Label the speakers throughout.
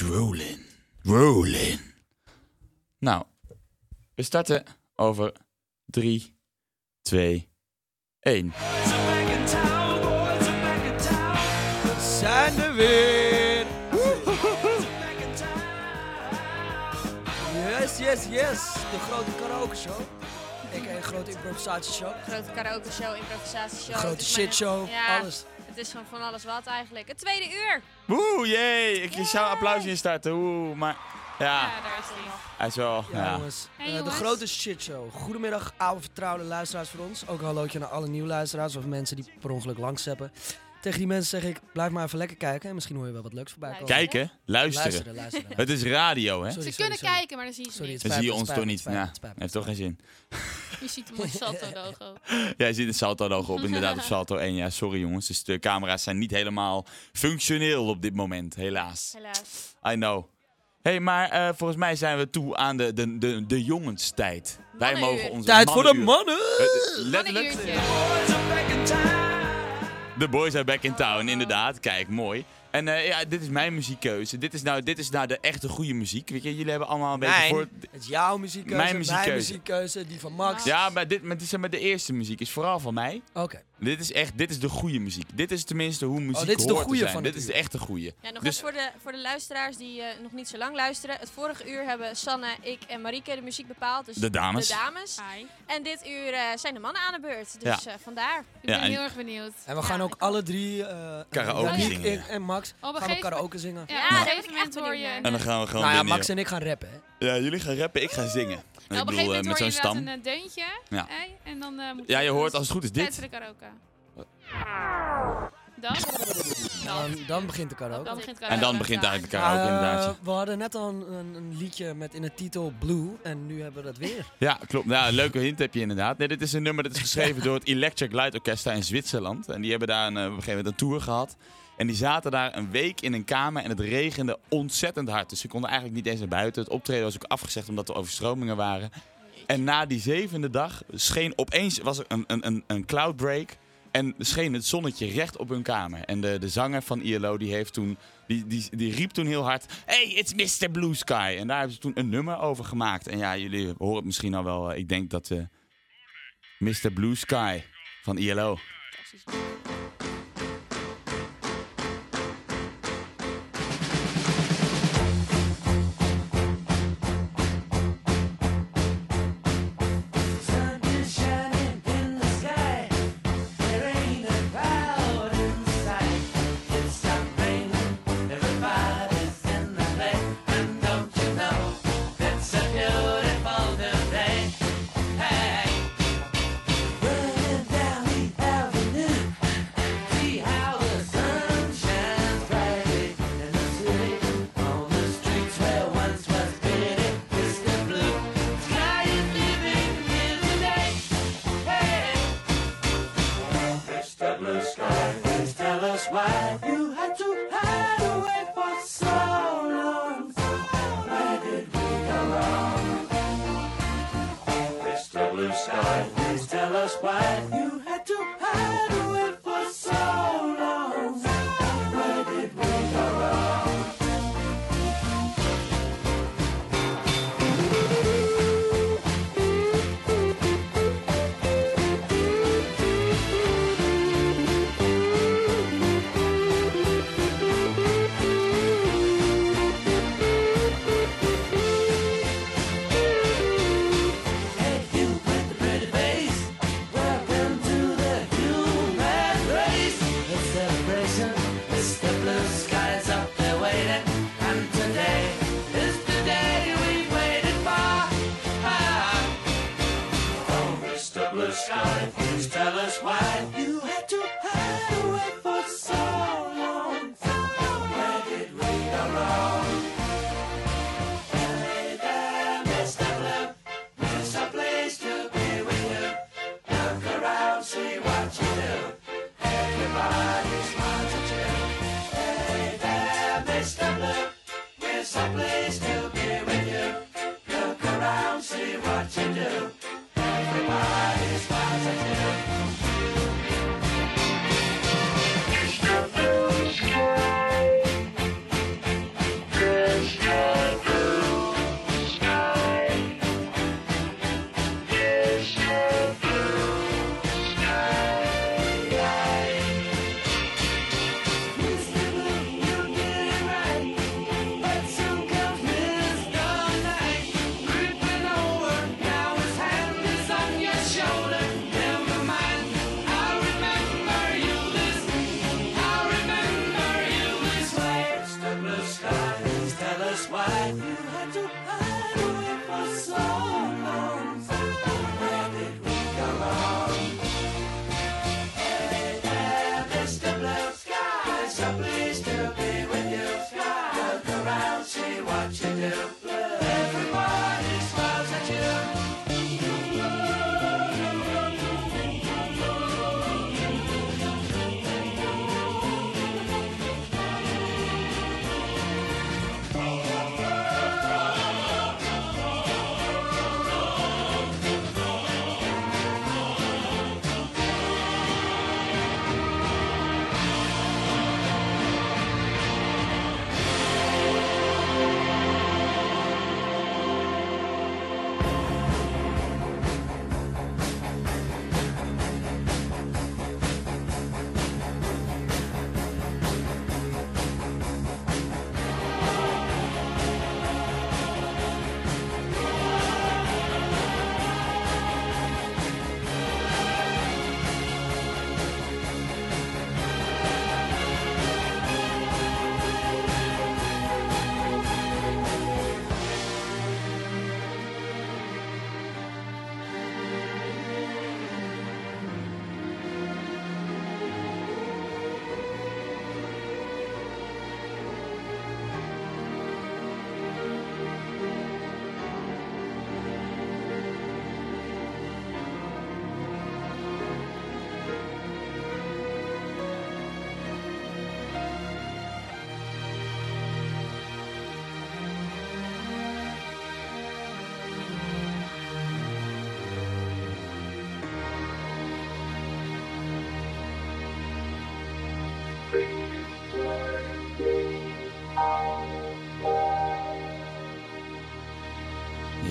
Speaker 1: Rolling. Rolling. Nou, we starten over 3, 2, 1.
Speaker 2: We zijn er weer. Yes, yes, yes. De grote karaoke show. Ik een grote improvisatieshow.
Speaker 3: Grote karaoke show, improvisatieshow.
Speaker 2: Grote shitshow.
Speaker 3: Ja,
Speaker 2: Alles.
Speaker 3: Het is gewoon van alles wat eigenlijk. Het tweede uur.
Speaker 1: Woe, jee. Ik zou applaus instarten. Oeh, maar ja,
Speaker 3: Ja, daar is hij nog.
Speaker 1: hij is wel,
Speaker 2: Ja,
Speaker 1: ja.
Speaker 2: jongens.
Speaker 3: Hey,
Speaker 2: Eh, de grote shitshow. Goedemiddag, oude vertrouwde luisteraars voor ons. Ook een hallootje naar alle nieuwe luisteraars of mensen die per ongeluk langs hebben. Tegen die mensen zeg ik, blijf maar even lekker kijken. En misschien hoor je wel wat leuks voorbij komen.
Speaker 1: Kijken, luisteren.
Speaker 2: Luisteren, luisteren.
Speaker 1: Het is radio, hè?
Speaker 2: Sorry,
Speaker 3: Ze
Speaker 2: sorry,
Speaker 3: kunnen
Speaker 2: sorry.
Speaker 3: kijken, maar dan zie je ze
Speaker 2: Sorry,
Speaker 3: niet.
Speaker 2: het
Speaker 1: Dan zie je
Speaker 2: me,
Speaker 1: ons
Speaker 2: het
Speaker 1: toch
Speaker 2: spijt
Speaker 1: niet.
Speaker 2: me, het
Speaker 1: Ja,
Speaker 2: spijt me, het
Speaker 1: heeft toch geen zin.
Speaker 3: Je ziet een mooi salto-logo.
Speaker 1: Ja, je ziet het Salto-logo op, inderdaad, op Salto 1. Ja, sorry jongens. Dus de camera's zijn niet helemaal functioneel op dit moment, helaas.
Speaker 3: Helaas.
Speaker 1: I know. hey, maar eh, volgens mij zijn we toe aan de, de, de, de jongenstijd. Wij
Speaker 3: Mannenuur.
Speaker 1: mogen onze
Speaker 2: Tijd voor de mannen!
Speaker 1: Eh, Letterlijk.
Speaker 3: Mannenuurtje.
Speaker 1: De boys are back in town, inderdaad. Kijk, mooi. En eh, ja, dit is mijn muziekkeuze. Dit is, nou, dit is nou de echte goede muziek. Weet je, jullie hebben allemaal een beetje
Speaker 2: Mijn.
Speaker 1: voor...
Speaker 2: Het is jouw muziekkeuze,
Speaker 1: Mijn
Speaker 2: mijn
Speaker 1: muziekkeuze.
Speaker 2: muziekkeuze, die van Max.
Speaker 1: Ja, maar, dit, maar, dit, zeg maar de eerste muziek is vooral van mij.
Speaker 2: Oké.
Speaker 1: Dit is echt, dit is de goede muziek. Dit is tenminste hoe muziek
Speaker 2: Oh, dit is de
Speaker 1: hoort te zijn.
Speaker 2: van
Speaker 1: Dit is de echte goeie.
Speaker 3: Ja, nog
Speaker 1: Dus-
Speaker 3: eens voor de, voor de luisteraars die eh, nog niet zo lang luisteren. Het vorige uur hebben Sanne, ik en Marieke de muziek bepaald. Dus
Speaker 1: De dames.
Speaker 3: De dames. En dit uur eh, zijn de mannen aan de beurt. Dus eh, vandaar.
Speaker 4: Ik
Speaker 1: Ja,
Speaker 4: ben
Speaker 1: en-
Speaker 4: heel erg benieuwd.
Speaker 2: En we
Speaker 3: Ja,
Speaker 2: gaan ook alle drie, eh
Speaker 1: Karaoke zingen,
Speaker 2: en, en Max,
Speaker 4: Oh,
Speaker 2: gaan we karaoke zingen.
Speaker 4: Ja,
Speaker 3: Ja,
Speaker 4: moment
Speaker 3: echt
Speaker 4: hoor je...
Speaker 3: benieuwd
Speaker 1: En dan gaan we gewoon
Speaker 2: Nou ja, Max en ik gaan rappen, hè.
Speaker 1: Ja, jullie gaan rappen, ik ga zingen.
Speaker 4: Nou,
Speaker 1: ik
Speaker 4: op een
Speaker 1: bedoel,
Speaker 4: gegeven
Speaker 1: eh,
Speaker 4: moment
Speaker 1: met
Speaker 4: hoor
Speaker 1: zo'n stam.
Speaker 4: een deuntje.
Speaker 1: Ja.
Speaker 4: hè, En dan eh, moet
Speaker 1: Ja, je hoort als het goed is dit.
Speaker 4: de karaoke. Dan?
Speaker 2: Dan, dan begint de karaoke.
Speaker 4: Dan begint
Speaker 1: En dan begint eigenlijk de karaoke,
Speaker 2: Eh,
Speaker 1: inderdaad.
Speaker 2: we hadden net al een, een, liedje met in de titel Blue en nu hebben we dat weer.
Speaker 1: Ja, klopt. Ja, een leuke hint heb je inderdaad. Nee, dit is een nummer dat is geschreven door het Electric Light Orchestra in Zwitserland. En die hebben daar een, eh, op een gegeven moment een tour gehad. En die zaten daar een week in een kamer en het regende ontzettend hard. Dus ze konden eigenlijk niet eens naar buiten. Het optreden was ook afgezegd omdat er overstromingen waren. En na die zevende dag scheen opeens was er een, een, een, cloudbreak. En scheen het zonnetje recht op hun kamer. En de, de zanger van ILO die heeft toen, die, die, die riep toen heel hard... Hey, it's Mr. Blue Sky. En daar hebben ze toen een nummer over gemaakt. En ja, jullie horen het misschien al wel. eh, Ik denk dat eh Mr. Blue Sky van ILO.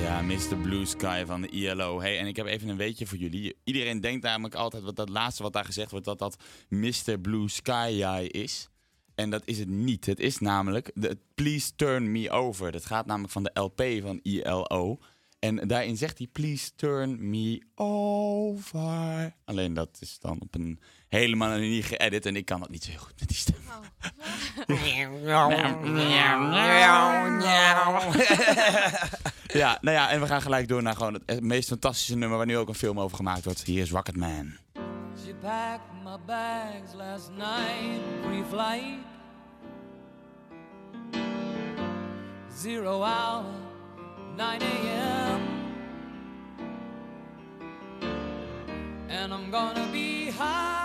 Speaker 1: Ja, Mr. Blue Sky van de ILO. Hey, en ik heb even een weetje voor jullie. Iedereen denkt namelijk altijd wat dat laatste wat daar gezegd wordt, dat dat Mr. Blue Sky is. En dat is het niet. Het is namelijk de Please Turn Me Over. Dat gaat namelijk van de LP van ILO. En daarin zegt hij Please Turn Me Over. Alleen dat is dan op een helemaal manier geëdit en ik kan dat niet zo heel goed met die stem. Ja, nou ja, en we gaan gelijk door naar gewoon het, het meest fantastische nummer waar nu ook een film over gemaakt wordt. Hier is Rocketman.
Speaker 5: She packed my bags last night, pre-flight. Zero hour, 9 a.m. And I'm gonna be high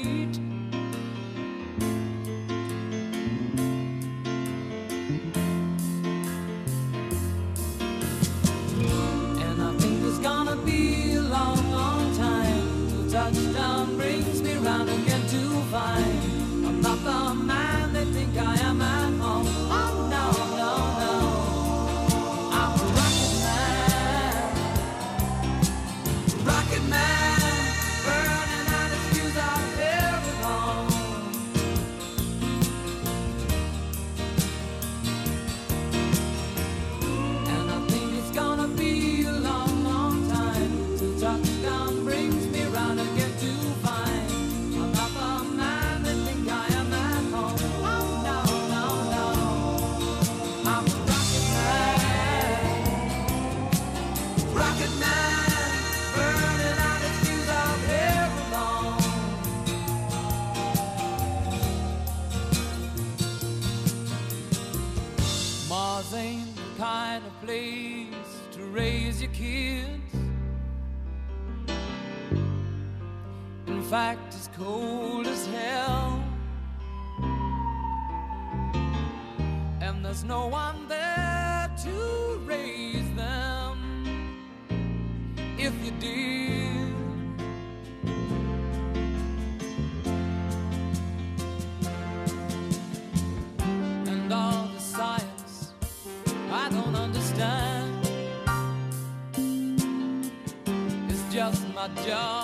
Speaker 5: My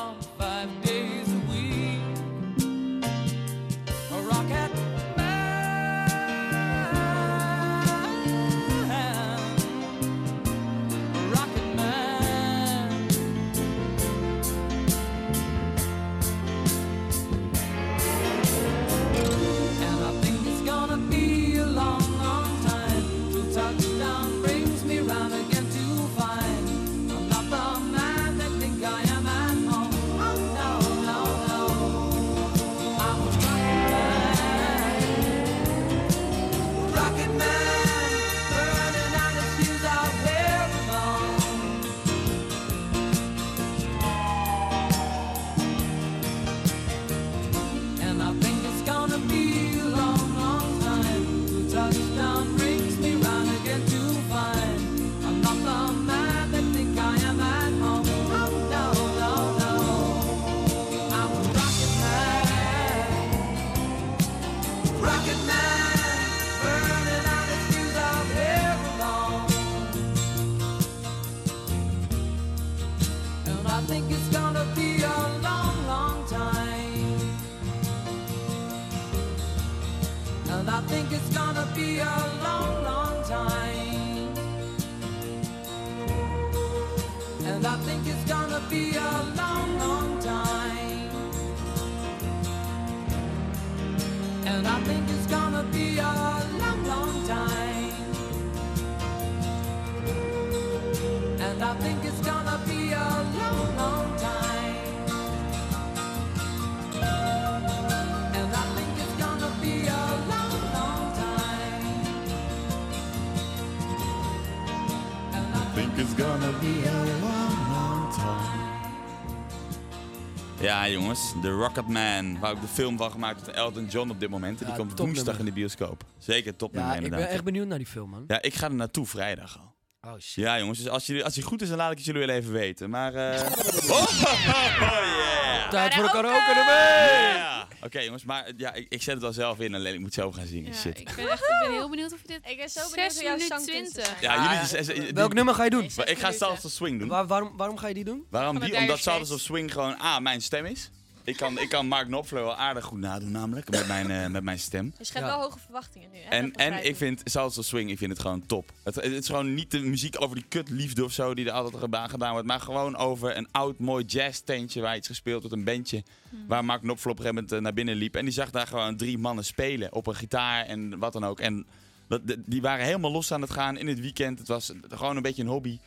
Speaker 1: Ja, jongens, The Rocket Man, waar ook de film van gemaakt door Elton John op dit moment. En die
Speaker 2: Ja,
Speaker 1: komt woensdag in de bioscoop. Zeker topnummer
Speaker 2: Ja, ik ben echt benieuwd naar die film, man.
Speaker 1: Ja, ik ga er naartoe vrijdag al.
Speaker 2: Oh shit.
Speaker 1: Ja, jongens, dus als, jullie, als hij goed is, dan laat ik het jullie wel even weten. Maar, eh oh, yeah!
Speaker 2: Tijd voor de
Speaker 3: Karaoke!
Speaker 2: karaoke erbij!
Speaker 1: Oké, jongens, maar ja, ik, ik zet het wel zelf in, alleen ik moet zelf gaan zingen.
Speaker 4: Ja,
Speaker 1: Shit.
Speaker 4: ik ben echt ik ben heel benieuwd of je dit
Speaker 3: Ik ben zo benieuwd
Speaker 4: 6
Speaker 3: hoe jouw
Speaker 4: minuten
Speaker 3: zangkunsten
Speaker 4: 20.
Speaker 3: zijn.
Speaker 1: Ja,
Speaker 2: Ah,
Speaker 1: jullie...
Speaker 2: Welk nummer ga je doen?
Speaker 3: Nee,
Speaker 1: ik ga
Speaker 3: minuten.
Speaker 1: Salsa Swing doen.
Speaker 2: Waar- waarom, waarom ga je die doen?
Speaker 1: Waarom die? Omdat Salsa
Speaker 4: Straits.
Speaker 1: Swing gewoon A, mijn stem is. Ik kan, ik kan Mark Knopfler wel aardig goed nadoen namelijk, met mijn, eh, met mijn stem.
Speaker 3: Je schept
Speaker 2: Ja.
Speaker 3: wel hoge verwachtingen nu. Hè?
Speaker 1: En, en ik vind Salsa Swing, ik vind het gewoon top. Het, het is gewoon niet de muziek over die kutliefde of zo die er altijd geba- gedaan wordt. Maar gewoon over een oud mooi jazztentje waar iets gespeeld wordt. Een bandje waar Mark Knopfler op een gegeven moment eh, naar binnen liep. En die zag daar gewoon drie mannen spelen op een gitaar en wat dan ook. En dat, die waren helemaal los aan het gaan in het weekend. Het was gewoon een beetje een hobby.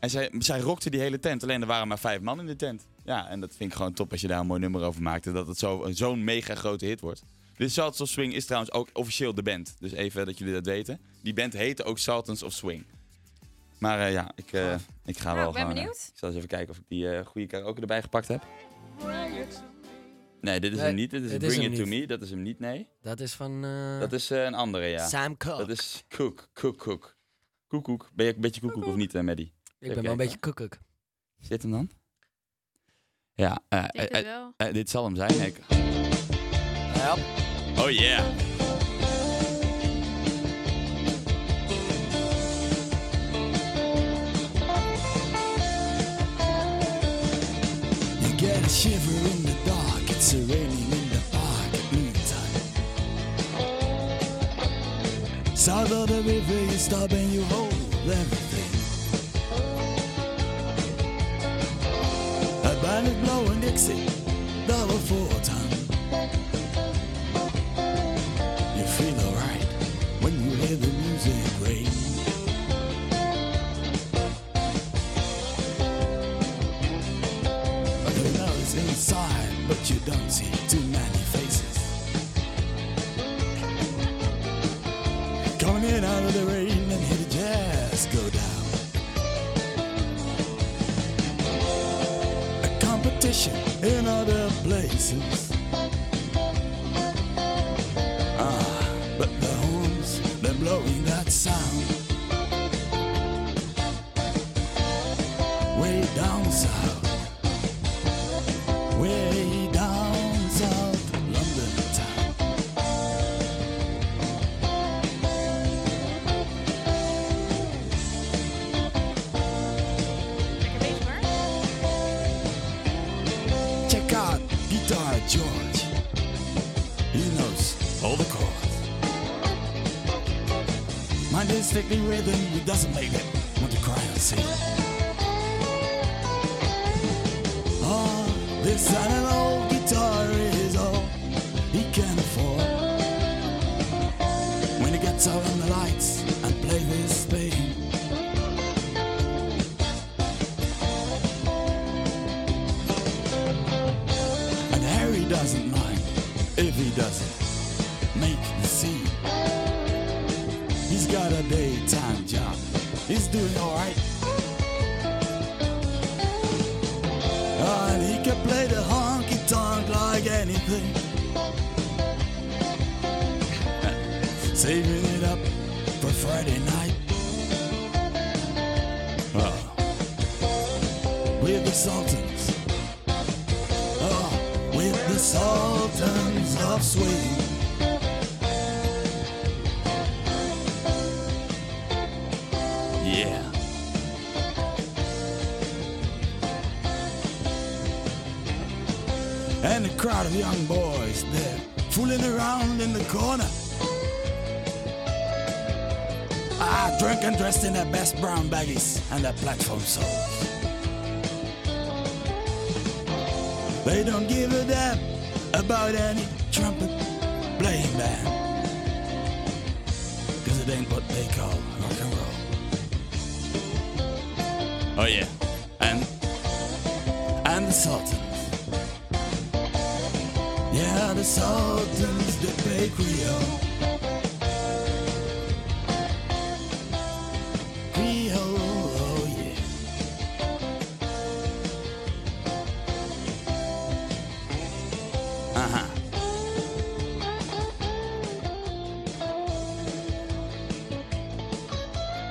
Speaker 1: En zij, zij rockte die hele tent. Alleen er waren maar vijf man in de tent. Ja, en dat vind ik gewoon top als je daar een mooi nummer over maakt. En dat het zo- zo'n mega grote hit wordt. Dit Sultans of Swing is trouwens ook officieel de band. Dus even dat jullie dat weten. Die band heette ook Sultans of Swing. Maar eh, ja, ik, eh, ik ga
Speaker 3: Nou,
Speaker 1: wel
Speaker 3: ik ben
Speaker 1: gewoon... eh,
Speaker 3: benieuwd.
Speaker 1: ik zal eens even kijken of ik die eh, goede karaoke erbij gepakt heb. Nee, dit is
Speaker 2: Nee,
Speaker 1: hem niet. Dit is
Speaker 2: dit
Speaker 1: Bring It To
Speaker 2: niet.
Speaker 1: Me. Dat is hem niet, nee.
Speaker 2: Dat is van eh,
Speaker 1: Dat is eh, een andere, ja.
Speaker 2: Sam Cooke.
Speaker 1: Dat is Cook, Cook, Cook. Koekoek. Ben je een beetje koekoek of niet, Maddie?
Speaker 2: ik ben wel een beetje koekuk.
Speaker 1: Zit hem dan? Ja,
Speaker 4: Ik denk het
Speaker 1: eh,
Speaker 4: wel.
Speaker 1: eh, dit zal hem zijn. Ik...
Speaker 2: Ja.
Speaker 1: Oh yeah.
Speaker 6: You get a shiver in the dark, it's a raining in the park at noontime. South of the river, you stop and you hold everything. Band is blowing Dixie, double four time. You feel alright when you hear the music ring. You know it's inside, but you don't see too many faces. Coming in out of the rain and hear the jazz go fishing in other places. sickly don't make it. And a crowd of young boys there fooling around in the corner. Ah, drunk and dressed in their best brown baggies and their platform soles. They don't give a damn about any trumpet playing band. Cause it ain't what they call rock and roll. Oh yeah. And and the Sultans. Yeah, the Sultans they play Creole. Oh yeah. Aha.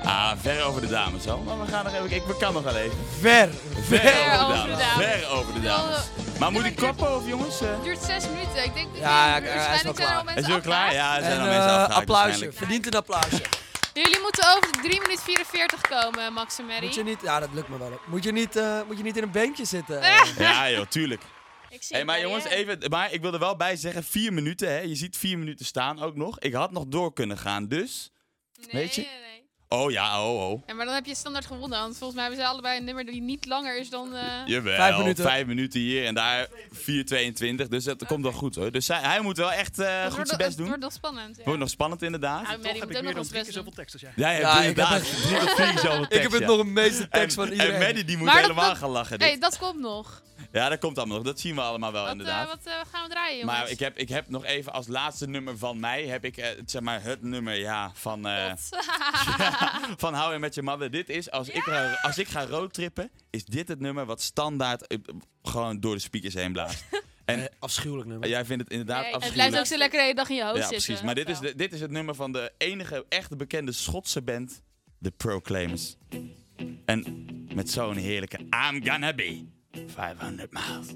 Speaker 6: Ah, ver over de dames al. Maar we gaan nog even. Ik kan nog wel even.
Speaker 2: Ver.
Speaker 1: Ver,
Speaker 4: Ver
Speaker 1: over de dames. Ver over de dames. Maar moet ik koppen of jongens?
Speaker 4: Het duurt zes minuten. Ik denk dat
Speaker 2: Ja, ja, hij is wel
Speaker 4: waarschijnlijk zijn er al
Speaker 2: klaar.
Speaker 1: Is
Speaker 4: mensen
Speaker 1: het wel klaar? Ja, er zijn
Speaker 2: En
Speaker 1: al mensen afgehaakt
Speaker 2: applausje. Verdient een applausje.
Speaker 4: Jullie moeten over de 3 minuten 44 komen, Max en Mary.
Speaker 2: Moet je niet, ja, dat lukt me wel. Moet je niet, eh, moet je niet in een beentje zitten?
Speaker 1: Ja joh, tuurlijk.
Speaker 3: Ik zie
Speaker 1: Hey,
Speaker 3: het
Speaker 1: maar jongens,
Speaker 3: je.
Speaker 1: even, maar ik wil er wel bij zeggen, vier minuten hè. Je ziet vier minuten staan ook nog. Ik had nog door kunnen gaan, dus...
Speaker 4: Nee,
Speaker 1: Weet je?
Speaker 4: Nee, nee.
Speaker 1: Oh ja, oh oh.
Speaker 4: Ja, maar dan heb je standaard gewonnen. Want volgens mij hebben ze allebei een nummer die niet langer is dan... eh,
Speaker 1: Jawel,
Speaker 2: Vijf minuten.
Speaker 1: vijf minuten hier en daar 4,22. Dus dat komt wel goed hoor. Dus hij, hij moet wel echt eh,
Speaker 4: het
Speaker 1: goed zijn best
Speaker 4: Het
Speaker 1: doen.
Speaker 4: wordt nog spannend. Ja.
Speaker 1: Wordt nog spannend inderdaad.
Speaker 4: Nou, Mary moet ook nog ons best doen.
Speaker 7: tekst als jij.
Speaker 1: Ja,
Speaker 2: Ja,
Speaker 1: hebt
Speaker 2: ik heb echt-
Speaker 1: drie keer zoveel tekst.
Speaker 2: ik heb het
Speaker 1: ja.
Speaker 2: nog een meeste tekst
Speaker 1: en,
Speaker 2: van iedereen.
Speaker 1: En Maddie die moet
Speaker 4: Maar
Speaker 1: helemaal
Speaker 4: dat-
Speaker 1: gaan lachen.
Speaker 4: hey,
Speaker 1: dit.
Speaker 4: dat komt nog.
Speaker 1: Ja, dat komt allemaal nog. Dat zien we allemaal wel
Speaker 4: Wat,
Speaker 1: inderdaad.
Speaker 4: eh, wat eh, gaan we draaien, jongens?
Speaker 1: maar ik heb, ik heb nog even als laatste nummer van mij, heb ik eh, het, zeg maar het nummer ja, van, eh
Speaker 4: Wat?
Speaker 1: van How I Met Your Mother. Dit is, als, ik, ga- als ik ga roadtrippen, is dit het nummer wat standaard eh, gewoon door de speakers heen blaast. En
Speaker 2: Eh, afschuwelijk nummer.
Speaker 1: jij vindt het inderdaad
Speaker 4: Nee, het
Speaker 1: afschuwelijk.
Speaker 4: blijft ook zo lekker de hele dag in je hoofd
Speaker 1: Ja,
Speaker 4: zitten.
Speaker 1: precies. Maar dit is, de, dit is het nummer van de enige echte bekende Schotse band, The Proclaimers. En met zo'n heerlijke I'm gonna be 500 miles.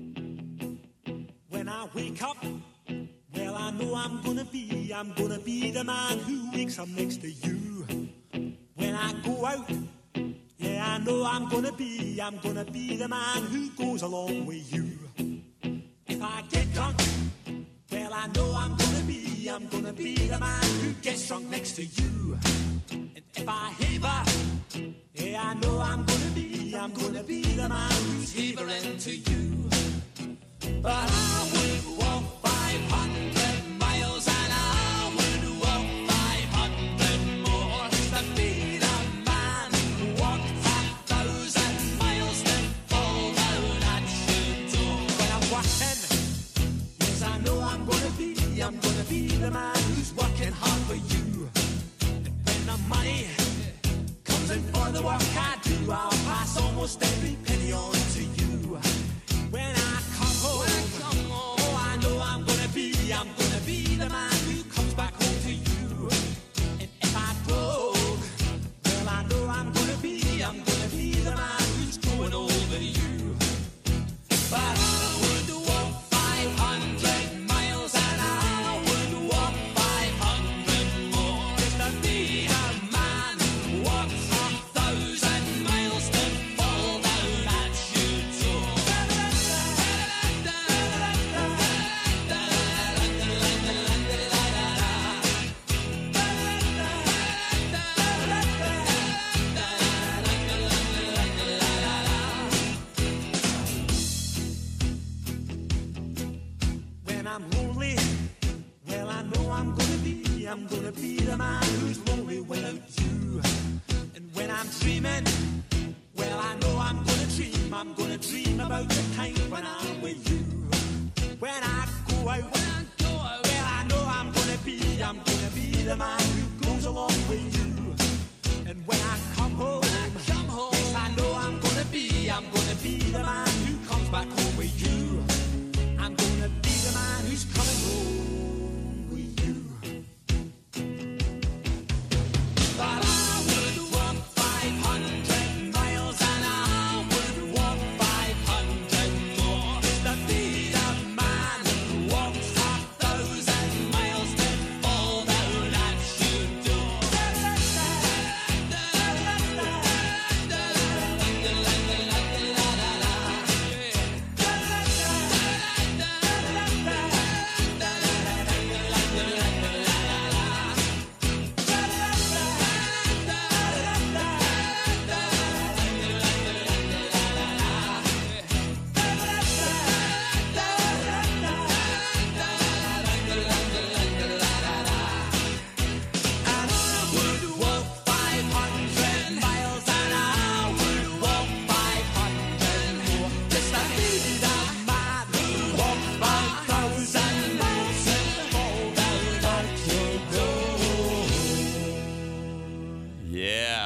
Speaker 8: When I wake up, well, I know I'm gonna be, I'm gonna be the man who wakes up next to you. When I go out, yeah, I know I'm gonna be, I'm gonna be the man who goes along with you. If I get drunk, well, I know I'm gonna be, I'm gonna be the man who gets drunk next to you. If I haver, yeah, I know I'm gonna be, I'm gonna be the man who's havering to you. But I would walk 500 miles and I would walk 500 more to be the man who walked a thousand miles to fall down at your door. When I'm walking, yes, I know I'm gonna be, I'm gonna be the man work I do, I'll pass almost every penny on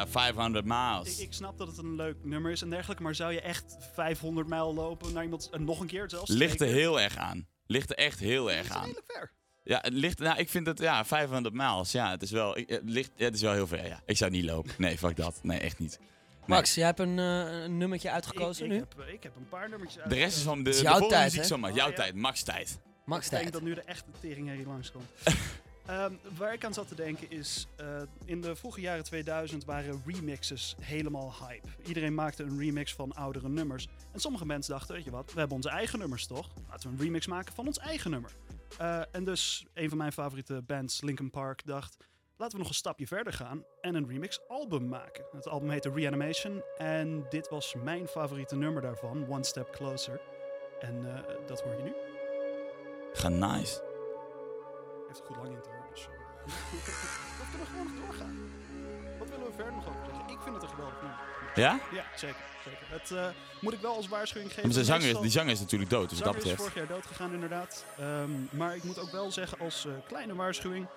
Speaker 1: Yeah, 500
Speaker 7: Ik,
Speaker 1: miles.
Speaker 7: ik snap dat het een leuk nummer is en dergelijke, maar zou je echt 500 mijl lopen naar iemand en nog een keer zelfs?
Speaker 1: Ligt er heel erg aan. Ligt er echt heel erg
Speaker 7: is
Speaker 1: aan.
Speaker 7: redelijk ver.
Speaker 1: Ja, het ligt, nou, ik vind het, ja, 500 miles. Ja, het is wel, het ligt, ja, het is wel heel ver, ja. Ik zou niet lopen. Nee, fuck dat. Nee, echt niet. Nee.
Speaker 2: Max, jij hebt een, eh, een nummertje uitgekozen
Speaker 7: ik,
Speaker 2: nu?
Speaker 7: ik, heb, ik heb een paar nummertjes
Speaker 1: De rest is van de,
Speaker 2: is
Speaker 1: de volgende
Speaker 2: tijd,
Speaker 1: muziek
Speaker 2: hè?
Speaker 1: zomaar.
Speaker 7: Oh,
Speaker 1: Jouw
Speaker 7: ja.
Speaker 1: tijd, max tijd.
Speaker 2: Max
Speaker 7: Ik denk
Speaker 2: tijd.
Speaker 7: dat nu de echte teringherrie langskomt. Ehm waar ik aan zat te denken is, eh, in de vroege jaren 2000 waren remixes helemaal hype. Iedereen maakte een remix van oudere nummers. En sommige mensen dachten, weet je wat, we hebben onze eigen nummers toch? Laten we een remix maken van ons eigen nummer. Eh, en dus een van mijn favoriete bands, Linkin Park, dacht, laten we nog een stapje verder gaan en een remix album maken. Het album heette Reanimation en dit was mijn favoriete nummer daarvan, One Step Closer. En eh, dat hoor je nu.
Speaker 1: Ga nice.
Speaker 7: Heeft goed lang intro, of kunnen we gewoon nog doorgaan? Wat willen we verder nog over zeggen? Ik vind het een geweldig nummer.
Speaker 1: Ja?
Speaker 7: Ja, zeker. zeker. Het eh, moet ik wel als waarschuwing geven.
Speaker 1: Maar zijn zanger is, die zanger is natuurlijk dood, dus wat dat
Speaker 7: zanger is
Speaker 1: betreft.
Speaker 7: vorig jaar dood gegaan, inderdaad. Ehm, maar ik moet ook wel zeggen, als eh, kleine waarschuwing...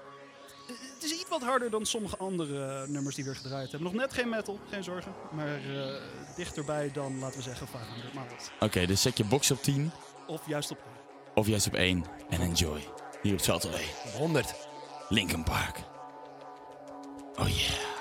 Speaker 7: Het is iets wat harder dan sommige andere eh, nummers die we weer gedraaid hebben. Nog net geen metal, geen zorgen. Maar eh, dichterbij dan, laten we zeggen, 500 miles.
Speaker 1: Oké, dus zet je box op 10
Speaker 7: Of juist op
Speaker 1: of juist op 1 en enjoy. Hier op Salterway.
Speaker 2: 100.
Speaker 1: Linkin Park. Oh yeah.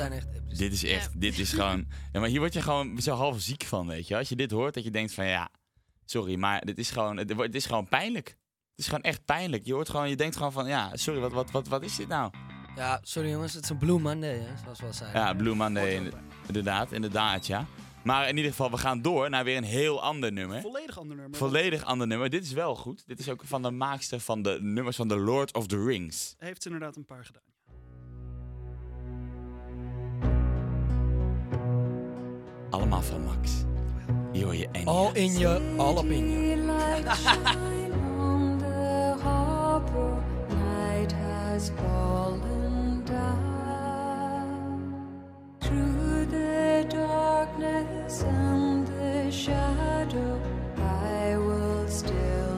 Speaker 2: Zijn echt.
Speaker 1: Dit is echt, dit is gewoon... Ja, maar hier word je gewoon zo half ziek van, weet je. Als je dit hoort, dat je denkt van ja, sorry, maar dit is gewoon, het, is gewoon pijnlijk. Het is gewoon echt pijnlijk. Je hoort gewoon, je denkt gewoon van ja, sorry, wat, wat, wat, wat is dit nou?
Speaker 2: Ja, sorry jongens, het is een Blue Monday, hè, zoals we al zeiden.
Speaker 1: Ja, Blue Monday,
Speaker 7: er
Speaker 1: inderdaad, inderdaad, ja. Maar in ieder geval, we gaan door naar weer een heel ander nummer.
Speaker 7: Volledig ander nummer.
Speaker 1: Volledig ander nummer. Dit is wel goed. Dit is ook van de maakster van de nummers van The Lord of the Rings.
Speaker 7: Heeft inderdaad een paar gedaan.
Speaker 1: Allemaal van Max. Hier hoor je Enya.
Speaker 2: Al in je, al op in je.
Speaker 9: Light shine on the harbor, night has fallen down. Through the darkness and the shadow, I will still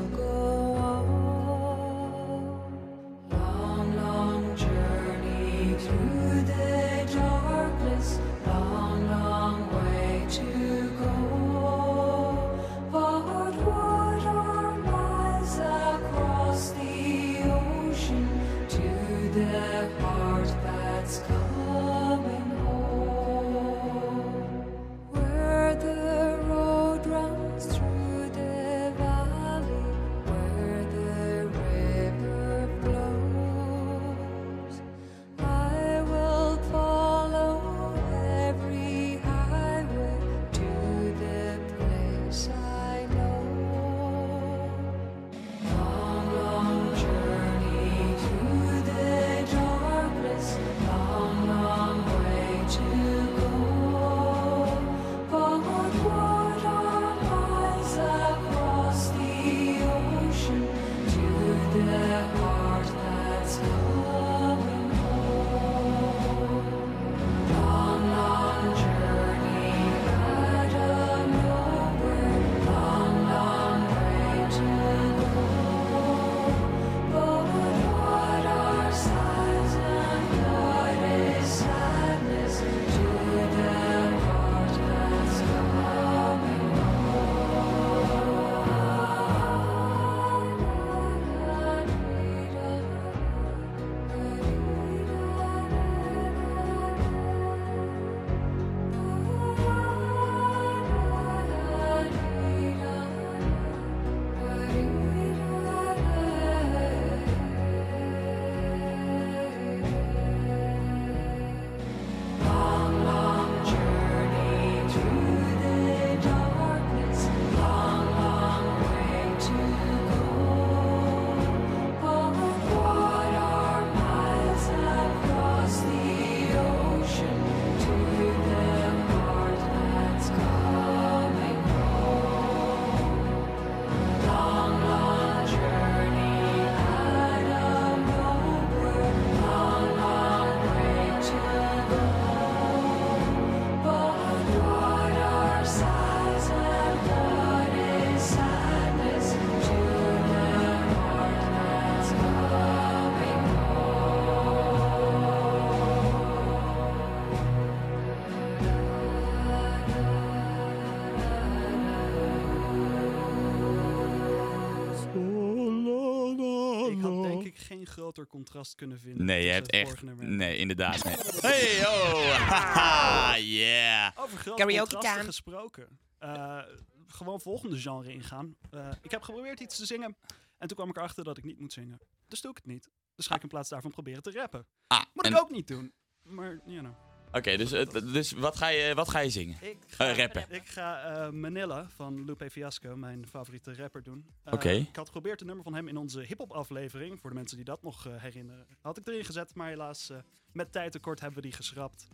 Speaker 7: groter contrast kunnen vinden.
Speaker 1: Nee, je hebt
Speaker 7: het
Speaker 1: echt... Nee, inderdaad. Nee. Hey, oh! Haha, yeah!
Speaker 7: Over grote
Speaker 2: Karaoke
Speaker 7: contrasten
Speaker 2: time.
Speaker 7: gesproken. Eh, gewoon volgende genre ingaan. Eh, ik heb geprobeerd iets te zingen. En toen kwam ik erachter dat ik niet moet zingen. Dus doe ik het niet. Dus ga ik in plaats daarvan proberen te rappen.
Speaker 1: Ah,
Speaker 7: Moet
Speaker 1: en-
Speaker 7: ik ook niet doen. Maar, you know.
Speaker 1: Oké, dus, het- dus wat, ga je, wat ga je zingen?
Speaker 7: Ik ga,
Speaker 1: Eh, rappen.
Speaker 7: Ik ga eh, Manila van Lupe Fiasco, mijn favoriete rapper, doen. Eh,
Speaker 1: Oké.
Speaker 7: Ik had geprobeerd een nummer van hem in onze hip-hop aflevering, voor de mensen die dat nog eh, herinneren, had ik erin gezet. Maar helaas, eh, met tijd tekort hebben we die geschrapt.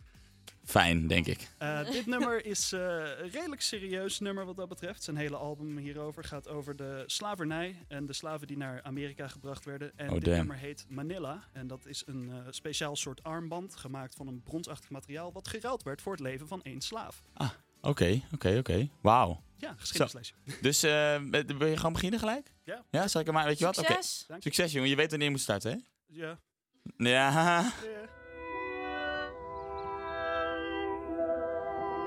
Speaker 1: Fijn, denk ik.
Speaker 7: Eh, dit nummer is eh, een redelijk serieus nummer wat dat betreft. Zijn hele album hierover gaat over de slavernij en de slaven die naar Amerika gebracht werden. En
Speaker 1: Oh,
Speaker 7: dit
Speaker 1: damn.
Speaker 7: nummer heet Manila. En dat is een eh, speciaal soort armband gemaakt van een bronsachtig materiaal wat geruild werd voor het leven van één slaaf.
Speaker 1: Oké, oké, oké. Wauw.
Speaker 7: Ja, geschiedenislesje.
Speaker 1: Dus eh, wil je gewoon beginnen gelijk?
Speaker 7: Ja.
Speaker 1: Ja, zal ik er maar, weet je wat? Oké.
Speaker 3: Succes.
Speaker 1: Succes, jongen. Je weet wanneer je moet starten, hè?
Speaker 7: Ja.
Speaker 1: Ja.
Speaker 7: Ja.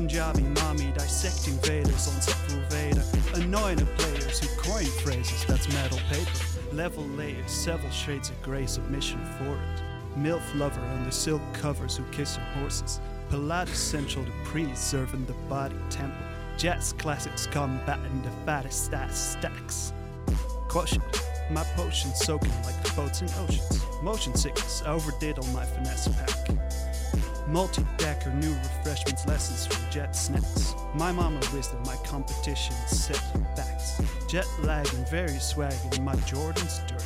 Speaker 7: Punjabi, Mami, dissecting Vedas on Sepul Veda, annoying players who coin phrases, that's metal paper, level layers, several shades of grey submission for it, MILF lover under silk covers who kiss her horses, Pilates central to priests serving the body temple, jazz classics combating the fattest stats stacks. Quotient. My potion soaking like the boats in oceans. Motion sickness, I overdid on my finesse pack. Multi-decker, new refreshments, lessons from jet snacks. My mama wisdom, my competition set facts. Jet lag and very swaggin', my Jordan's dirt.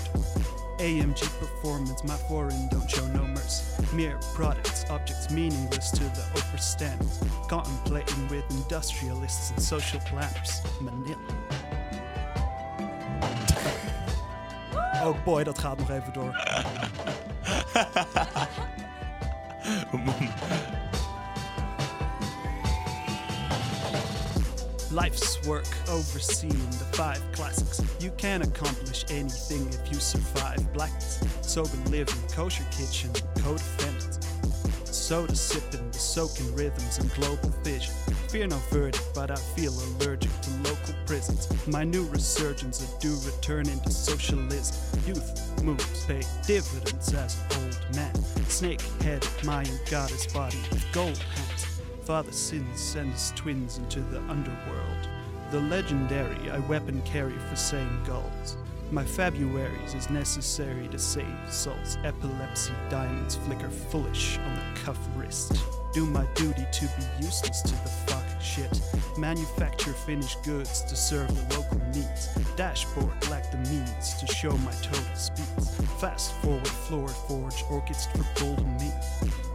Speaker 7: AMG performance, my foreign don't show no mercy. Mere products, objects meaningless to the upper standards. Contemplating with industrialists and social planners. Manila. Oh boy, dat gaat nog even door. Life's work overseeing the five classics. You can accomplish anything if you survive. Blackness, sober living, kosher kitchen, codependence. Soda sipping, the soaking rhythms and global vision. Fear no verdict, but I feel allergic to local prisons. My new resurgence, a due return into socialism. Youth moves, pay dividends as old man. Snake headed Mayan goddess body with gold hands. Father sins sends twins into the underworld. The legendary I weapon carry for same goals. My Februaries is necessary to save souls. Epilepsy diamonds flicker foolish on the cuff wrist. Do my duty to be useless to the fuck shit. Manufacture finished goods to serve the local needs. Dashboard lack the means to show my total speeds. Fast forward, floor forge, orchids for golden meat.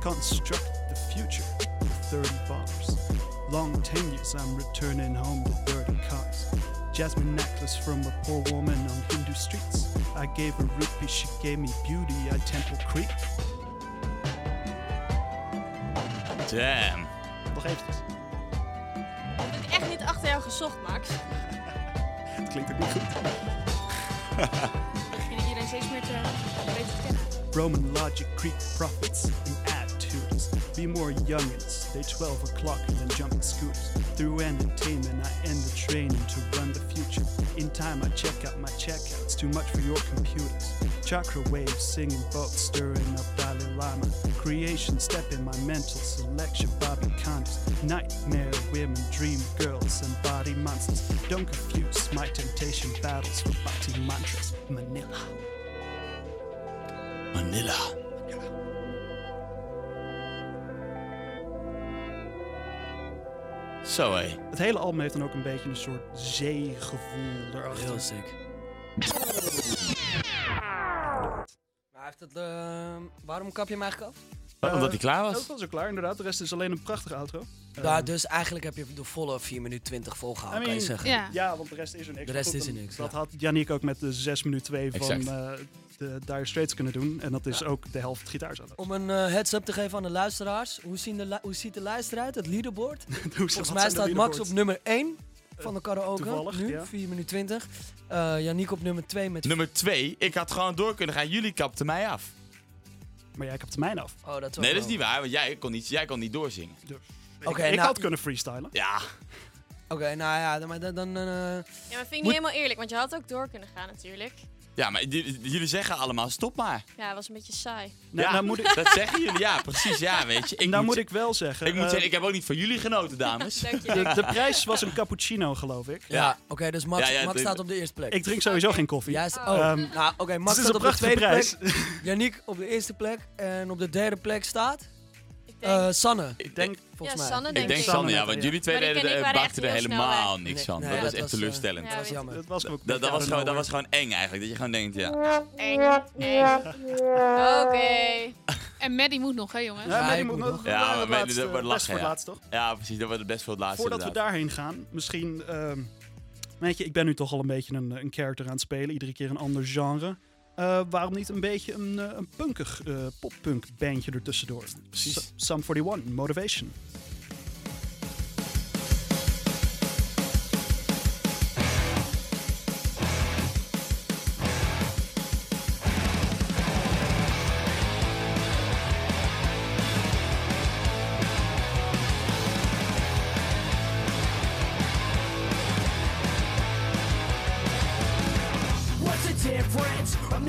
Speaker 7: Construct the future with 30 bars. Long tenures, I'm returning home to dirty cars. Jasmine necklace from a poor woman on Hindu streets. I gave her rupee, she gave me beauty, at Temple Creek.
Speaker 1: Damn.
Speaker 7: Nog eventjes.
Speaker 3: Achter jou gezocht, Max.
Speaker 7: Het klinkt ook niet goed.
Speaker 4: Begin iedereen steeds meer te weten te kennen.
Speaker 7: Roman logic, Greek prophets. Be more youngins, they 12 o'clock and then jumping scooters. Through entertainment, I end the training to run the future. In time, I check out my checkouts, too much for your computers. Chakra waves, singing boats, stirring up Dalai Lama. Creation, step in my mental selection, Bobby Condos. Nightmare women, dream girls, and body monsters. Don't confuse my temptation battles for body mantras. Manila.
Speaker 1: Manila. Manila. Zo hé.
Speaker 7: Het hele album heeft dan ook een beetje een soort zeegevoel erachter.
Speaker 2: Heel sick. Maar heeft het, eh, waarom kap je hem eigenlijk af?
Speaker 1: Oh, Omdat hij klaar
Speaker 7: Ja,
Speaker 1: was.
Speaker 7: dat was ook klaar, inderdaad. De rest is alleen een prachtige outro.
Speaker 2: Ja, dus eigenlijk heb je de volle 4 minuten 20 volgehouden,
Speaker 7: I
Speaker 2: kan je zeggen.
Speaker 4: Ja.
Speaker 7: Ja, want de rest is er niks.
Speaker 2: De rest is er niks,
Speaker 7: Dat
Speaker 2: ja.
Speaker 7: had Yannick ook met de 6 minuten 2 van eh, de Dire Straits kunnen doen. En dat is
Speaker 2: Ja.
Speaker 7: ook de helft gitaarsolo.
Speaker 2: Om een eh, heads-up te geven aan de luisteraars. Hoe, zien de hoe ziet de lijst eruit, het leaderboard? Volgens mij staat Max op nummer 1 van de karaoke.
Speaker 7: toevallig,
Speaker 2: nu,
Speaker 7: ja.
Speaker 2: 4 minuten 20. Eh Yannick op nummer 2 met...
Speaker 1: Nummer 2. Ik had gewoon door kunnen gaan. Jullie kapten mij af.
Speaker 7: Maar jij kapt de mijne af.
Speaker 2: Oh, dat
Speaker 1: Nee, dat is niet waar. Want jij kon niet, jij kon niet doorzingen.
Speaker 2: Oké,
Speaker 7: ik
Speaker 2: nou-
Speaker 7: had kunnen freestylen.
Speaker 1: Ja.
Speaker 2: Oké, nou ja, dan... dan, dan eh,
Speaker 3: Ja, maar vind ik niet
Speaker 2: Moet-
Speaker 3: helemaal eerlijk, want je had ook door kunnen gaan natuurlijk.
Speaker 1: Ja, maar j- jullie zeggen allemaal stop maar.
Speaker 3: Ja, het was een beetje saai.
Speaker 7: Nou,
Speaker 1: ja,
Speaker 7: nou moet ik,
Speaker 1: dat zeggen jullie. Ja, precies. Ja, weet je. Ik
Speaker 7: nou
Speaker 1: moet,
Speaker 7: moet ik wel zeggen.
Speaker 1: ik moet
Speaker 7: eh,
Speaker 1: zeggen, ik heb ook niet van jullie genoten, dames.
Speaker 3: Dank je.
Speaker 7: de, de prijs was een cappuccino, geloof ik.
Speaker 2: ja, oké, dus Max,
Speaker 1: Ja, ja,
Speaker 2: Max
Speaker 1: de-
Speaker 2: staat op de eerste plek.
Speaker 7: Ik drink sowieso geen koffie.
Speaker 2: Juist,
Speaker 3: Oh.
Speaker 2: oh.
Speaker 7: Ehm,
Speaker 2: nou, oké, Max
Speaker 7: het is
Speaker 2: staat
Speaker 7: een
Speaker 2: op de
Speaker 7: prachtige
Speaker 2: tweede
Speaker 7: prijs.
Speaker 2: plek. Yannick op de eerste plek. En op de derde plek staat...
Speaker 3: Ik denk,
Speaker 2: eh Sanne,
Speaker 7: Ik denk,
Speaker 2: volgens
Speaker 3: ja,
Speaker 2: mij.
Speaker 3: Sanne
Speaker 1: Ik
Speaker 3: denk.
Speaker 1: Sanne,
Speaker 7: Sanne
Speaker 1: ja, want jullie twee deden, eh, er helemaal niks
Speaker 2: Nee,
Speaker 1: van.
Speaker 2: nee,
Speaker 1: dat was echt
Speaker 2: eh,
Speaker 1: teleurstellend.
Speaker 3: Ja,
Speaker 2: Dat was jammer.
Speaker 7: dat was ook een
Speaker 1: Dat, was gewoon, dat was gewoon eng eigenlijk. Dat je gewoon denkt, ja.
Speaker 3: Eng, eng. Oké.
Speaker 4: En Maddie moet nog, hè jongens?
Speaker 7: Ja, maar
Speaker 2: Ja,
Speaker 7: die
Speaker 2: ik
Speaker 7: moet nog.
Speaker 2: nog.
Speaker 1: Ja, maar
Speaker 7: laatste,
Speaker 1: dat wordt
Speaker 7: best voor het laatst, toch?
Speaker 1: Ja, precies. Dat wordt het best voor het laatste
Speaker 7: Voordat we daarheen gaan, misschien... ehm, weet je, ik ben nu toch al een beetje een, een character aan het spelen. Iedere keer een ander genre. Eh, waarom niet een beetje een, eh, een punkig eh, poppunk bandje ertussendoor?
Speaker 1: Precies.
Speaker 7: S- Sum 41, Motivation.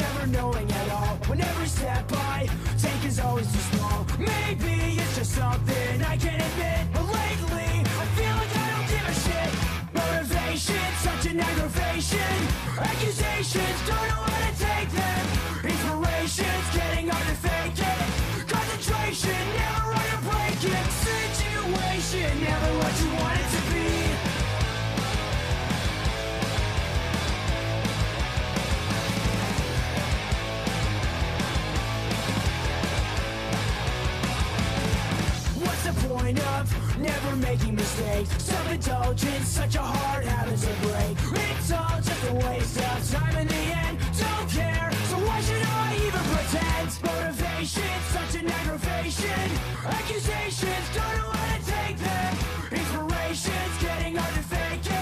Speaker 10: Never knowing at all. When every step I take is always too small. Maybe it's just something I can't admit. But lately, I feel like I don't give a shit. Motivation, such an aggravation. Accusations, don't know how to take them. Inspiration's getting hard to fake it. Of never making mistakes? Self-indulgence, such a hard habit to break. It's all just a waste of time in the end. Don't care, so why should I even pretend? Motivation, such an aggravation. Accusations, don't know how to take them. Inspiration's getting hard to fake it.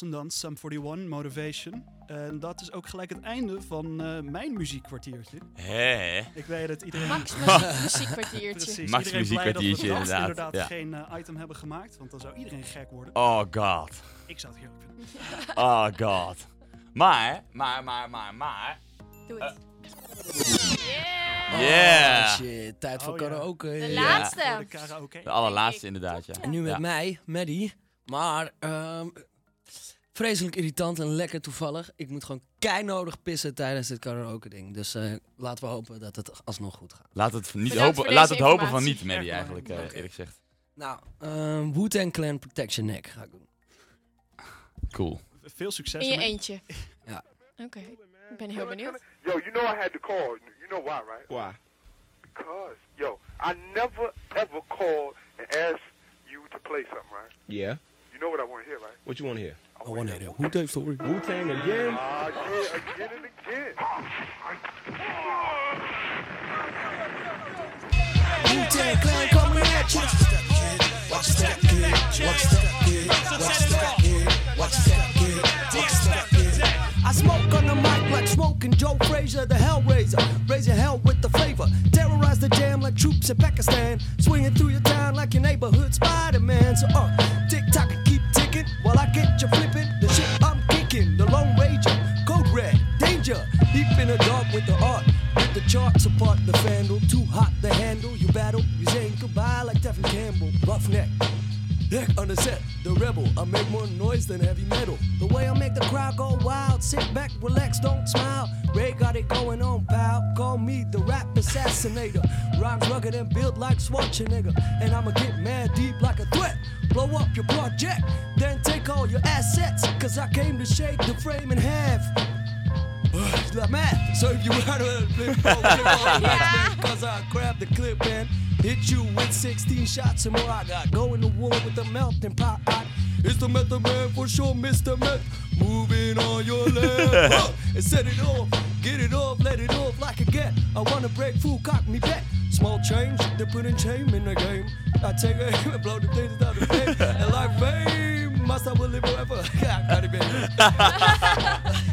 Speaker 7: Was hem dan, Sum 41, Motivation. En dat is ook gelijk het einde van eh, mijn muziekkwartiertje.
Speaker 1: Hè?
Speaker 7: Ik weet het, iedereen...
Speaker 4: Max muziek- muziekkwartiertje.
Speaker 7: Precies,
Speaker 1: Max
Speaker 7: iedereen blij dat we
Speaker 1: muziekkwartiertje, inderdaad,
Speaker 7: inderdaad
Speaker 1: ja.
Speaker 7: geen eh, item hebben gemaakt, want dan zou iedereen gek worden.
Speaker 1: Oh god.
Speaker 7: Ik zou het heerlijk vinden.
Speaker 1: Oh god. Maar, maar, maar, maar, maar.
Speaker 3: Doe het.
Speaker 1: Yeah.
Speaker 2: Oh, shit, tijd voor
Speaker 7: Oh, ja.
Speaker 2: karaoke.
Speaker 3: De
Speaker 2: Ja.
Speaker 3: laatste.
Speaker 7: De karaoke.
Speaker 1: De allerlaatste inderdaad, ja.
Speaker 2: En nu met
Speaker 1: Ja.
Speaker 2: mij, Maddie. Maar, ehm, vreselijk irritant en lekker toevallig. Ik moet gewoon keinodig pissen tijdens dit karaoke ding. Dus eh, laten we hopen dat het alsnog goed gaat.
Speaker 1: Laat het, niet
Speaker 4: Bedankt
Speaker 1: hopen, laat het hopen van niet, Maddie,
Speaker 7: Echt
Speaker 1: eigenlijk, eh, eerlijk gezegd.
Speaker 2: Nou, ehm Wu-Tang Clan Protection Neck ga ik doen.
Speaker 1: Cool.
Speaker 7: Veel succes
Speaker 4: In je
Speaker 7: ermee.
Speaker 4: eentje.
Speaker 2: Ja.
Speaker 4: Oké. Ik ben heel benieuwd.
Speaker 11: Yo, you know I had to call. You know why, right?
Speaker 12: Why?
Speaker 11: Because, yo, I never ever called and asked you to play something, right?
Speaker 12: Yeah.
Speaker 11: You know what I want to hear, right?
Speaker 12: What you want to hear?
Speaker 2: I want to hear Wu-Tang story.
Speaker 12: Wu Tang again?
Speaker 11: Ah, yeah, again and again.
Speaker 10: Wu-Tang Clan coming at you. Watch your step, kid. Watch your step, kid. Watch your step, kid. Watch your step, kid. Watch your step, kid. I smoke on the mic like smoking Joe Frazier, the Hellraiser. Raising hell with the flavor. Terrorize the jam like troops in Pakistan. Swinging through your town like your neighborhood Spider-Man. So, uh, charts apart, the vandal. Too hot to handle. You battle, you saying goodbye like Devin Campbell. Roughneck. Heck on the set, the rebel. I make more noise than heavy metal. The way I make the crowd go wild. Sit back, relax, don't smile. Ray got it going on, pal. Call me the rap assassinator. Rhymes rugged and built like Schwarzenegger. And I'ma get mad deep like a threat. Blow up your project, then take all your assets. Cause I came to shake the frame in half. It's like math. So if you want to flip, go, flip on that, cause I grab the clip and hit you with 16 shots and more. I got going to war with the melting pot. It's the method man for sure, Mr. Meth. Moving on your left Huh, and set it off, get it off, let it off like a get. I wanna break full cock me back. Small change, they put in shame in the game. I take a aim and blow the things out of fame. and like fame, must I will live forever. I got it, baby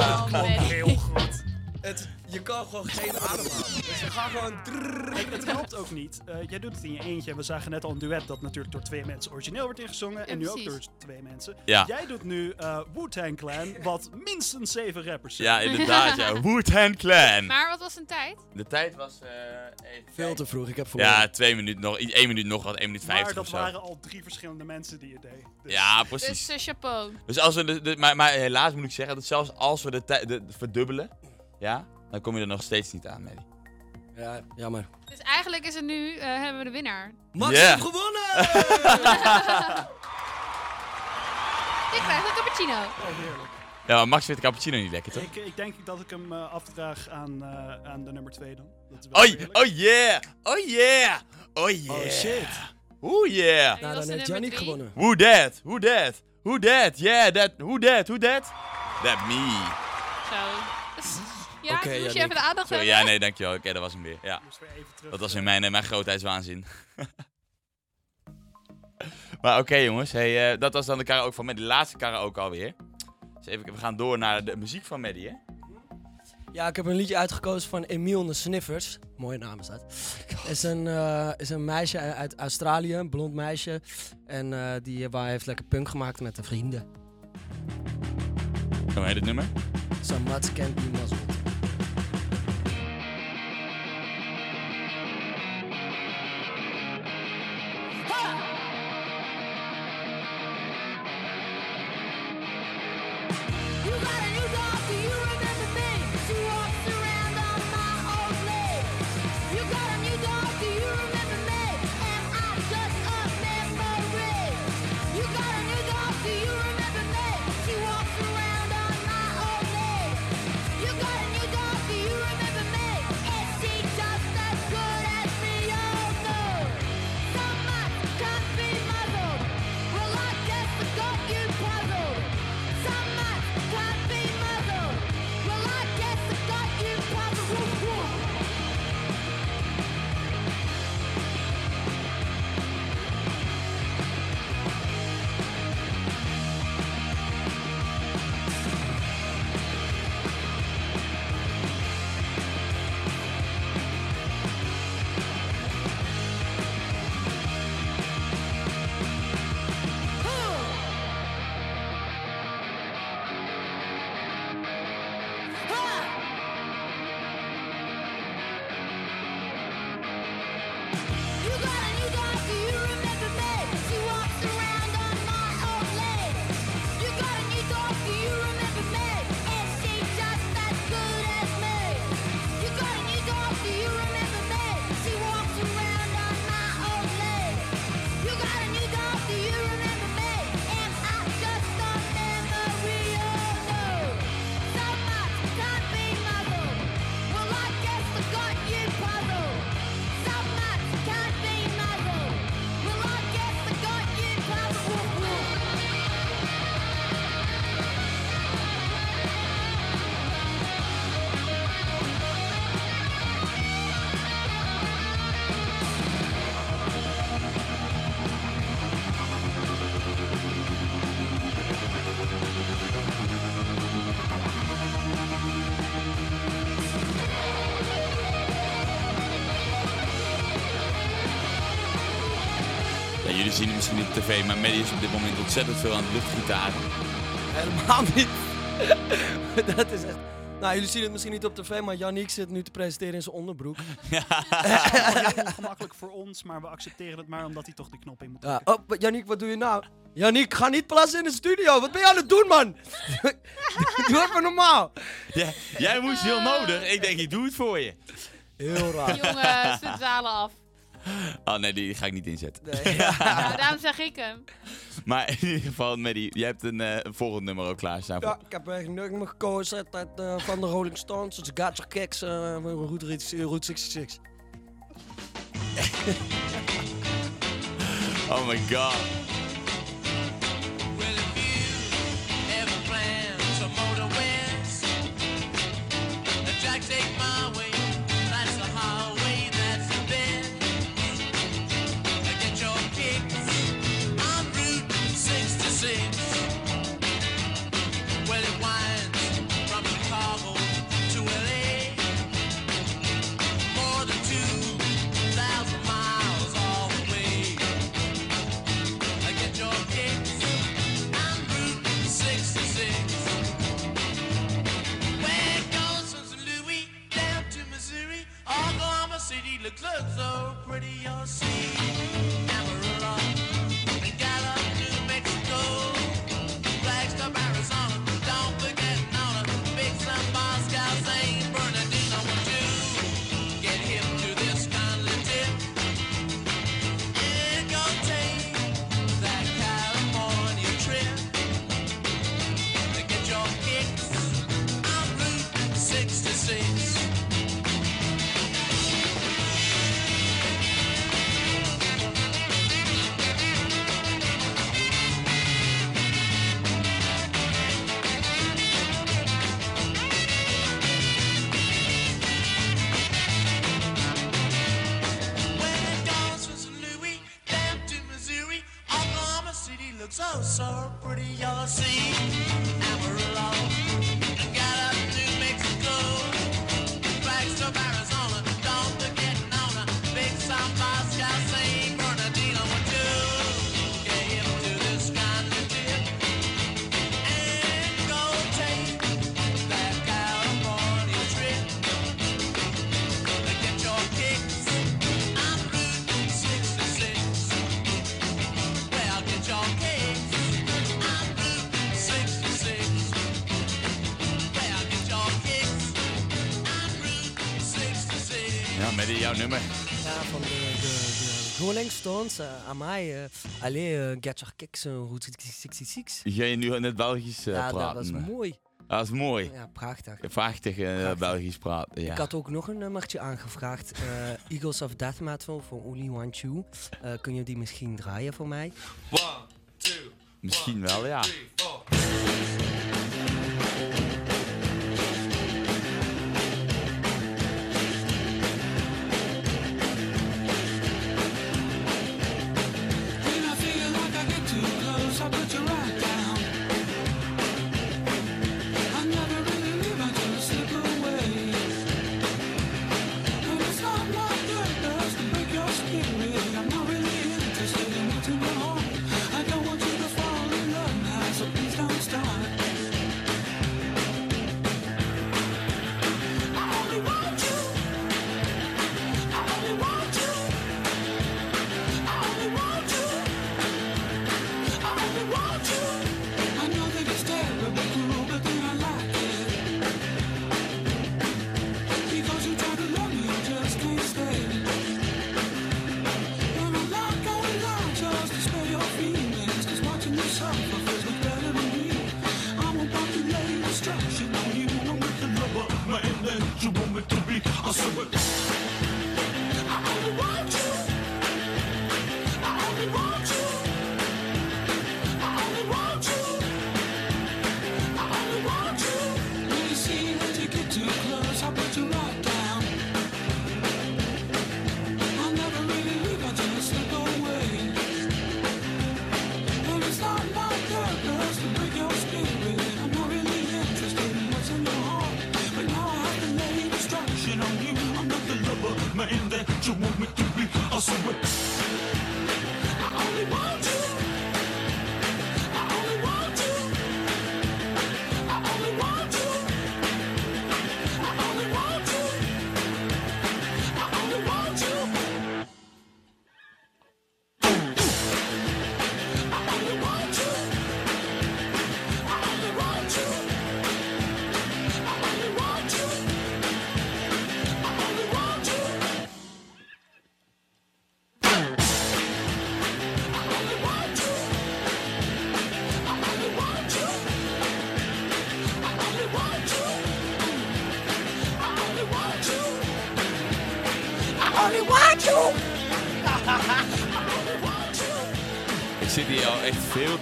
Speaker 10: oh, yeah.
Speaker 13: gewoon geen ademhaling. Dus we gaan gewoon...
Speaker 7: Kijk, het helpt ook niet. Eh, jij doet het in je eentje. We zagen net al een duet dat natuurlijk door twee mensen origineel wordt ingezongen. en nu ook door twee mensen.
Speaker 1: Ja.
Speaker 7: Jij doet nu eh Wu-Tang Clan, wat minstens zeven rappers zijn.
Speaker 1: Ja, inderdaad, ja. Wu-Tang Clan.
Speaker 4: Maar wat was een tijd?
Speaker 1: De tijd was... eh, even
Speaker 13: Veel te vroeg, ik heb verloren.
Speaker 1: Ja, twee minuten nog. één minuut nog wat, één minuut
Speaker 7: maar
Speaker 1: vijftig
Speaker 7: dat
Speaker 1: of zo.
Speaker 7: waren al drie verschillende mensen die je deed. Dus
Speaker 1: Ja, precies.
Speaker 4: Dus chapeau.
Speaker 1: Dus als we de, de- maar, maar helaas moet ik zeggen dat zelfs als we de tijd de- verdubbelen, ja, dan kom je er nog steeds niet aan, Maddie.
Speaker 13: Ja, jammer.
Speaker 4: Dus eigenlijk is het nu, eh, hebben we de winnaar.
Speaker 13: Max
Speaker 1: Yeah.
Speaker 13: heeft gewonnen!
Speaker 4: Ik krijg een cappuccino.
Speaker 7: Oh, heerlijk.
Speaker 1: Ja, maar Max vindt cappuccino niet lekker, toch?
Speaker 7: Ik, ik denk dat ik hem eh, afdraag aan, eh, aan de nummer twee dan. Dat is wel
Speaker 1: Oh, oh yeah! Oh yeah! Oh yeah!
Speaker 13: Oh shit.
Speaker 1: Oeh yeah!
Speaker 13: Nou, dan
Speaker 4: de
Speaker 13: heeft
Speaker 4: drie?
Speaker 13: gewonnen.
Speaker 1: Who that? Who that? Who that? Yeah, that. Who that? Who that? That me.
Speaker 4: Zo. Ja,
Speaker 13: Oké,
Speaker 4: moest je even de aandacht hebben?
Speaker 1: ja, nee, dankjewel. Oké, dat was hem weer. Ja.
Speaker 7: Weer even terug.
Speaker 1: Dat was
Speaker 7: eh,
Speaker 1: in mijn, eh, mijn grootheidswaanzin. maar oké jongens, hey, eh, dat was dan de karaoke van Maddie. De laatste karaoke alweer. Dus even, we gaan door naar de muziek van Maddie, hè?
Speaker 13: Ja, ik heb een liedje uitgekozen van Emile de Sniffers. Mooie naam is dat. Is een, eh, is een meisje uit Australië, een blond meisje. En eh, die waar heeft lekker punk gemaakt met haar vrienden.
Speaker 1: Hoe heet het nummer?
Speaker 13: So much can be muzzled.
Speaker 1: Niet op tv, maar Maddie is op dit moment ontzettend veel aan het luchtgitaren.
Speaker 13: Helemaal niet. dat is echt... Nou, jullie zien het misschien niet op tv, maar Yannick zit nu te presenteren in zijn onderbroek.
Speaker 7: heel ongemakkelijk voor ons, maar we accepteren het maar omdat hij toch die knop in moet
Speaker 13: Ja, oh, wat- Yannick, wat doe je nou? Yannick, ga niet plassen in de studio. Wat ben je aan het doen, man? doe even normaal.
Speaker 1: Ja, jij moest heel nodig. Ik denk, ik doe het voor je.
Speaker 13: Heel raar.
Speaker 4: Jongens, ze dwalen af.
Speaker 1: Oh nee, die ga ik niet inzetten.
Speaker 13: Nee,
Speaker 4: Nou, daarom zeg ik hem.
Speaker 1: Maar in ieder geval, Maddie, jij hebt een, eh, een volgend nummer ook klaarstaan.
Speaker 13: Ja, ik heb een nummer gekozen uit, eh, van de Rolling Stones. Dus Got Your Kicks eh, Route 66.
Speaker 1: Oh my god.
Speaker 14: look
Speaker 15: so pretty, you'll see.
Speaker 16: Jouw nummer.
Speaker 2: Ja, van de, de, de Rolling Stones. eh, mij. eh Allee, get your kicks. Route 66.
Speaker 16: Ga je nu in het Belgisch eh,
Speaker 2: ja,
Speaker 16: praten?
Speaker 2: dat was mooi.
Speaker 16: Dat is mooi.
Speaker 2: Ja, prachtig.
Speaker 16: Prachtig eh, Belgisch praten, ja.
Speaker 2: Ik had ook nog een nummertje aangevraagd. Eagles of Death Metal voor Only One Two. Kun je die misschien draaien voor mij?
Speaker 16: Misschien wel, ja.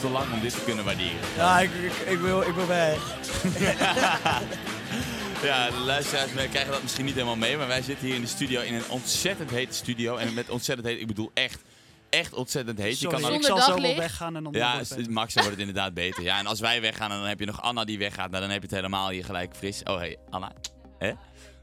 Speaker 16: Te lang om dit te kunnen waarderen.
Speaker 2: Ja, ik, ik, ik wil, ik wil weg.
Speaker 16: Ja, de luisteraars wij krijgen dat misschien niet helemaal mee, maar wij zitten hier in de studio in een ontzettend hete studio. En met ontzettend heet, ik bedoel echt, echt ontzettend heet.
Speaker 7: Sorry,
Speaker 16: dan-
Speaker 7: ik zal zo wel weggaan en dan
Speaker 16: Ja. Max dan wordt het inderdaad beter. Ja, en als wij weggaan, dan heb je nog Anna die weggaat. Nou, dan heb je het helemaal hier gelijk fris. Oh, hey, Anna. Hè?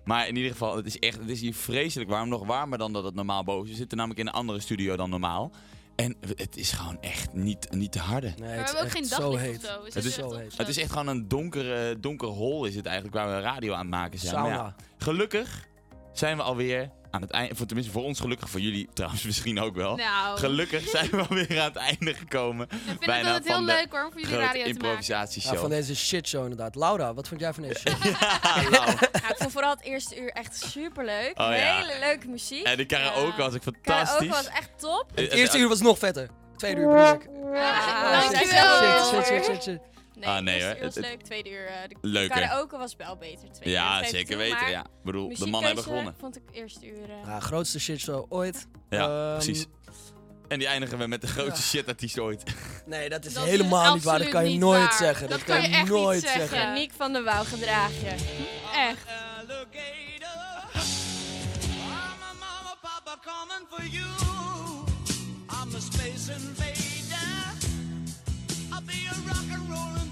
Speaker 16: Maar in ieder geval, het is echt, het is hier vreselijk warm. Nog warmer dan dat het normaal boven is. We zitten namelijk in een andere studio dan normaal. En het is gewoon echt niet, niet te harde.
Speaker 2: Nee,
Speaker 4: we hebben ook geen daglicht of zo. Is
Speaker 16: Het is,
Speaker 4: echt op
Speaker 16: het is echt gewoon een donkere, donker hol is het eigenlijk waar we radio aan het maken zijn. Ja, gelukkig zijn we alweer aan het einde. Voor, tenminste voor ons gelukkig, voor jullie trouwens misschien ook wel.
Speaker 4: Nou.
Speaker 16: Gelukkig zijn we alweer aan het einde gekomen.
Speaker 4: Ik vind het altijd heel leuk hoor, om voor jullie radio te maken.
Speaker 16: improvisatieshow.
Speaker 2: Ja, van deze shitshow inderdaad. Laura, wat vond jij van deze show?
Speaker 3: Ja, ik vond vooral het eerste uur echt super leuk.
Speaker 16: Oh, ja.
Speaker 3: Hele leuke muziek.
Speaker 16: En de karaoke was ik
Speaker 3: Karaoke
Speaker 16: fantastisch.
Speaker 3: was echt top.
Speaker 2: Het eerste uur was nog vetter. Tweede uur bedoel ik.
Speaker 3: Ja,
Speaker 2: Shit, shit, shit, shit, shit.
Speaker 3: Nee,
Speaker 16: Ah, nee,
Speaker 3: het was leuk. Tweede uur, eh, de
Speaker 16: Leuker.
Speaker 3: karaoke was wel beter. Tweede
Speaker 16: Ja, zeker
Speaker 3: toe,
Speaker 16: weten. Ja. Ik bedoel, de mannen hebben gewonnen.
Speaker 3: vond ik eerste uur... eh,
Speaker 2: Ja, grootste shitshow ooit.
Speaker 16: Ja,
Speaker 2: Ehm,
Speaker 16: precies. En die eindigen we met de grootste
Speaker 2: ja.
Speaker 16: shitartiest ooit.
Speaker 2: Nee, dat is
Speaker 3: Dat is
Speaker 2: helemaal niet waar. Dat kan je nooit
Speaker 3: waar.
Speaker 2: zeggen. Dat,
Speaker 3: Dat
Speaker 2: kan
Speaker 3: kan
Speaker 2: je nooit
Speaker 3: niet
Speaker 2: zeggen.
Speaker 3: Janiek van der Wouw gedraag je. Echt.
Speaker 15: Mama, Papa coming for you. I'm a space invader. I'll be a rock and rollin'